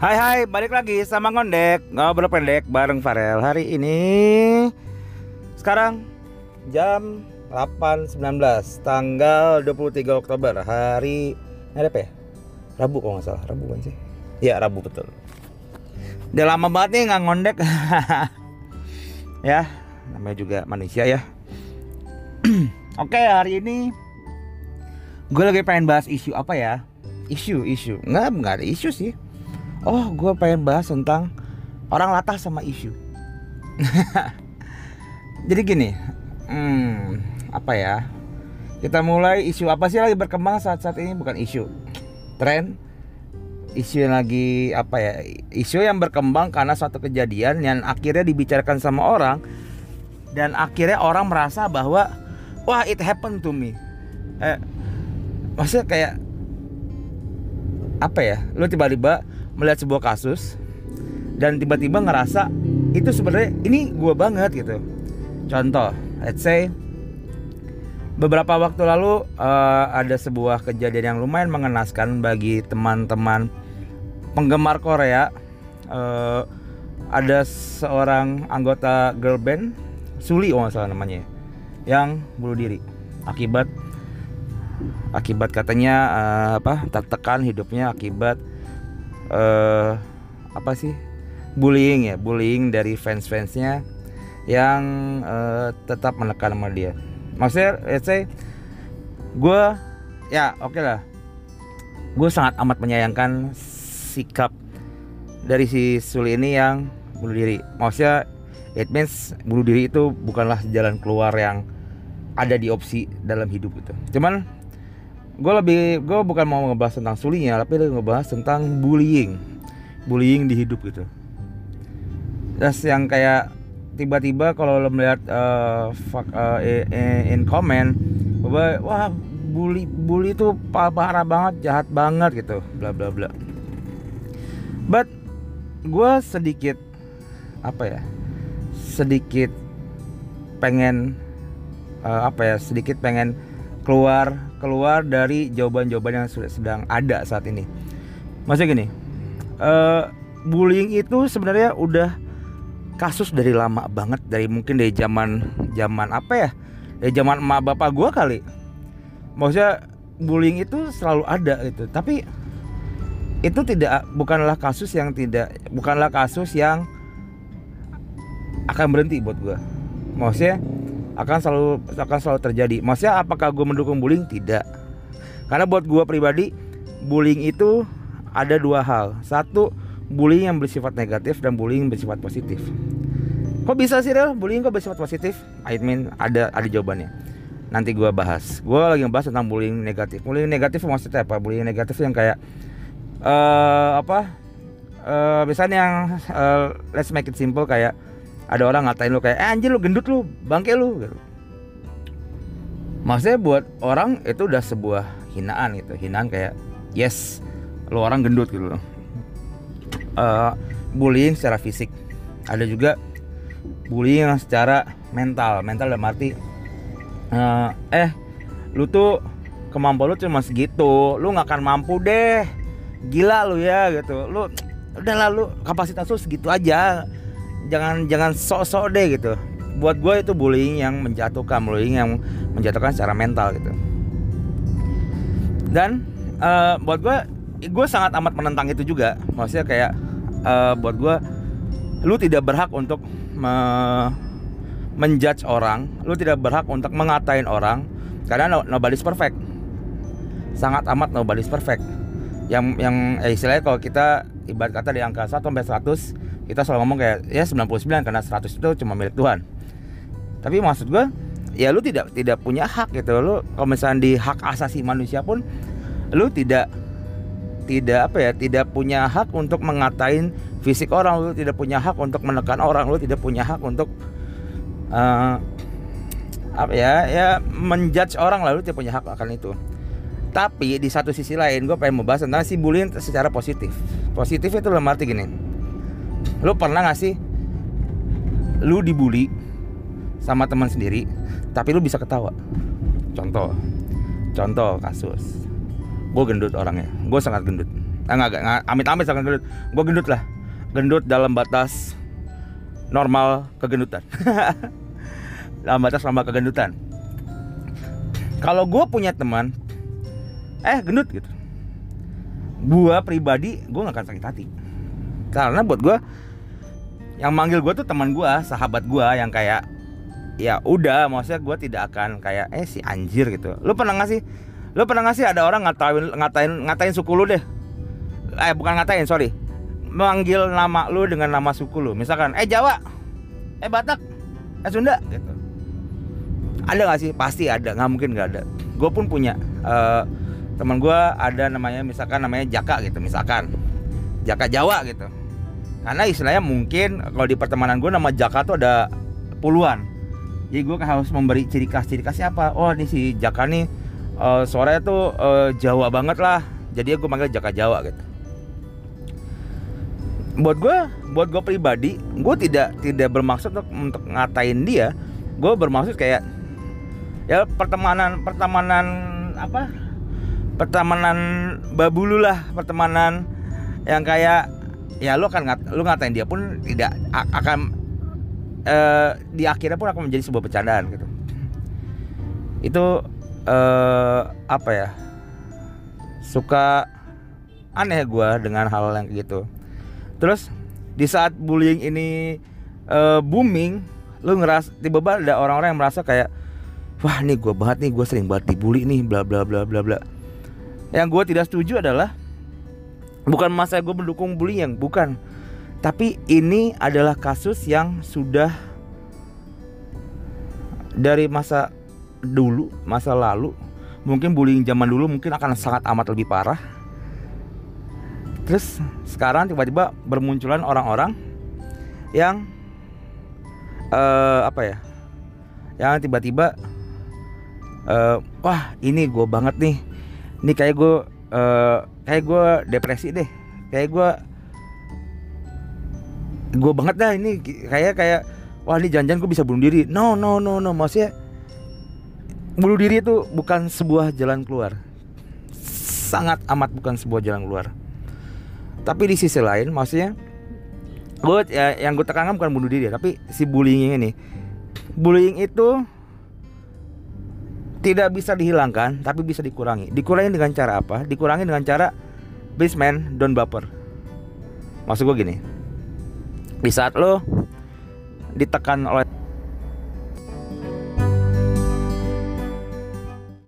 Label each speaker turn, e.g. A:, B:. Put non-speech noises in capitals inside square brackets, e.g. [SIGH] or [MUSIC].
A: Hai hai, balik lagi sama Ngondek. Ngobrol pendek bareng Farel. Hari ini Sekarang Jam 8.19 Tanggal 23 Oktober. Hari apa ya? Rabu kalau nggak salah. Rabu kan sih? Iya Rabu betul. Udah lama banget nih nggak ngondek. [LAUGHS] Ya Namanya juga manusia ya. [CLEARS THROAT] Oke hari ini Gue lagi pengen bahas isu apa ya? Isu, isu. Nggak, nggak ada isu sih Oh, gue pengen bahas tentang orang latah sama isu. [LAUGHS] Jadi gini, hmm, apa ya? Kita mulai isu apa sih lagi berkembang saat-saat ini bukan isu, tren, isu yang lagi apa ya? Isu yang berkembang karena suatu kejadian yang akhirnya dibicarakan sama orang dan akhirnya orang merasa bahwa wah it happened to me. Eh, maksudnya kayak apa ya? Lu tiba-tiba melihat sebuah kasus dan tiba-tiba ngerasa itu sebenarnya ini gue banget gitu. Contoh let's say beberapa waktu lalu uh, ada sebuah kejadian yang lumayan mengenaskan bagi teman-teman penggemar Korea. Uh, ada seorang anggota girl band Suli oh salah namanya yang bunuh diri. Akibat akibat katanya uh, apa tertekan hidupnya akibat uh, apa sih? Bullying ya bullying dari fans fansnya yang uh, tetap menekan sama dia. Maksudnya let's say gue ya oke okay lah. Gue sangat amat menyayangkan sikap dari si Suli ini yang bunuh diri. Maksudnya it means bunuh diri itu bukanlah jalan keluar yang ada di opsi dalam hidup gitu. Cuman gue lebih gue bukan mau ngebahas tentang sulinya tapi lebih ngebahas tentang bullying. Bullying di hidup gitu. Terus yang kayak tiba-tiba kalau lo melihat uh, fuck, uh, in comment bahwa wah bully bully itu parah banget jahat banget gitu. Bla bla bla. But gue sedikit apa ya sedikit pengen uh, apa ya sedikit pengen keluar keluar dari jawaban-jawaban yang sudah sedang ada saat ini. Maksudnya gini, uh, bullying itu sebenarnya udah kasus dari lama banget dari mungkin dari zaman zaman apa ya? Dari zaman emak bapak gue kali. Maksudnya bullying itu selalu ada gitu tapi itu tidak bukanlah kasus yang tidak bukanlah kasus yang akan berhenti buat gue maksudnya akan selalu akan selalu terjadi. Maksudnya apakah gue mendukung bullying? Tidak. Karena buat gue pribadi bullying itu ada dua hal. Satu bullying yang bersifat negatif dan bullying yang bersifat positif. Kok bisa sih Rel? Bullying kok bersifat positif? I mean ada ada jawabannya. Nanti gue bahas. Gue lagi ngebahas tentang bullying negatif. Bullying negatif maksudnya apa? Bullying negatif yang kayak uh, apa? Uh, misalnya yang uh, let's make it simple kayak ada orang ngatain lu kayak eh, anjir lu gendut lu bangke lu gitu. Maksudnya buat orang itu udah sebuah hinaan gitu hinaan kayak yes lu orang gendut gitu uh, bullying secara fisik. Ada juga bullying secara mental mental dalam arti uh, eh lu tuh kemampuan lu cuma segitu lu nggak akan mampu deh. Gila lu ya gitu. Lu udah lalu kapasitas lu segitu aja jangan jangan sok-sok deh gitu. Buat gue itu bullying yang menjatuhkan bullying yang menjatuhkan secara mental gitu. Dan uh, buat gue gue sangat amat menentang itu juga. Maksudnya kayak uh, buat gue lu tidak berhak untuk me menjudge orang. Lu tidak berhak untuk mengatain orang. Karena no, nobody's perfect. Sangat amat nobody's perfect. Yang yang eh, istilahnya kalau kita ibarat kata di angka 1 sampai 100 kita selalu ngomong kayak ya 99 karena 100 itu cuma milik Tuhan. Tapi maksud gue ya lu tidak tidak punya hak gitu. Lu kalau misalnya di hak asasi manusia pun lu tidak tidak apa ya tidak punya hak untuk mengatain fisik orang. Lu tidak punya hak untuk menekan orang. Lu tidak punya hak untuk uh, apa ya ya menjudge orang lalu tidak punya hak akan itu. Tapi di satu sisi lain gue pengen membahas tentang si bullying secara positif. Positif itu dalam arti gini Lu pernah gak sih lu dibully sama teman sendiri tapi lu bisa ketawa? Contoh. Contoh kasus. Gue gendut orangnya. Gue sangat gendut. eh, nggak nggak amit-amit sangat gendut gue gendut lah gendut dalam batas normal kegendutan [LAUGHS] dalam batas normal kegendutan kalau gue punya teman eh gendut gitu gue pribadi gue nggak akan sakit hati karena buat gue yang manggil gue tuh teman gue sahabat gue yang kayak ya udah maksudnya gue tidak akan kayak eh si anjir gitu. Lu pernah ngasih lu pernah ngasih ada orang ngatain ngatain ngatain suku lu deh? Eh bukan ngatain sorry. Manggil nama lu dengan nama suku lu. Misalkan eh Jawa. Eh Batak. Eh Sunda gitu. Ada gak sih? Pasti ada. Nggak mungkin nggak ada. Gue pun punya uh, teman gue ada namanya misalkan namanya Jaka gitu misalkan. Jaka Jawa gitu karena istilahnya mungkin kalau di pertemanan gue nama Jaka tuh ada puluhan. Jadi gue harus memberi ciri khas ciri khasnya apa? Oh ini si Jaka nih uh, suaranya tuh uh, Jawa banget lah. Jadi gue manggil Jaka Jawa gitu. Buat gue buat gue pribadi gue tidak tidak bermaksud untuk, untuk ngatain dia. Gue bermaksud kayak ya pertemanan pertemanan apa? Pertemanan babulu lah pertemanan yang kayak ya lu akan ngat, lu ngatain dia pun tidak akan uh, di akhirnya pun akan menjadi sebuah bercandaan gitu. Itu uh, apa ya suka aneh gue dengan hal yang gitu. Terus di saat bullying ini uh, booming lu ngeras tiba-tiba ada orang-orang yang merasa kayak wah nih gue banget nih gue sering banget dibully nih bla bla bla bla bla. Yang gue tidak setuju adalah bukan masa gue mendukung bullying bukan. Tapi ini adalah kasus yang sudah dari masa dulu masa lalu mungkin bullying zaman dulu mungkin akan sangat amat lebih parah. Terus sekarang tiba-tiba bermunculan orang-orang yang uh, apa ya yang tiba-tiba uh, wah ini gue banget nih. Ini kayak gue uh, kayak gue depresi deh. Kayak gue gue banget dah ini. Kayak kayak wah ini janjian gue bisa bunuh diri. No no no no. Maksudnya bunuh diri itu bukan sebuah jalan keluar. Sangat amat bukan sebuah jalan keluar. Tapi di sisi lain maksudnya gue ya, yang gue tekankan bukan bunuh diri tapi si bullying ini. Bullying itu tidak bisa dihilangkan tapi bisa dikurangi. Dikurangi dengan cara apa? Dikurangi dengan cara basement don't baper maksud gue gini. Di saat lo ditekan oleh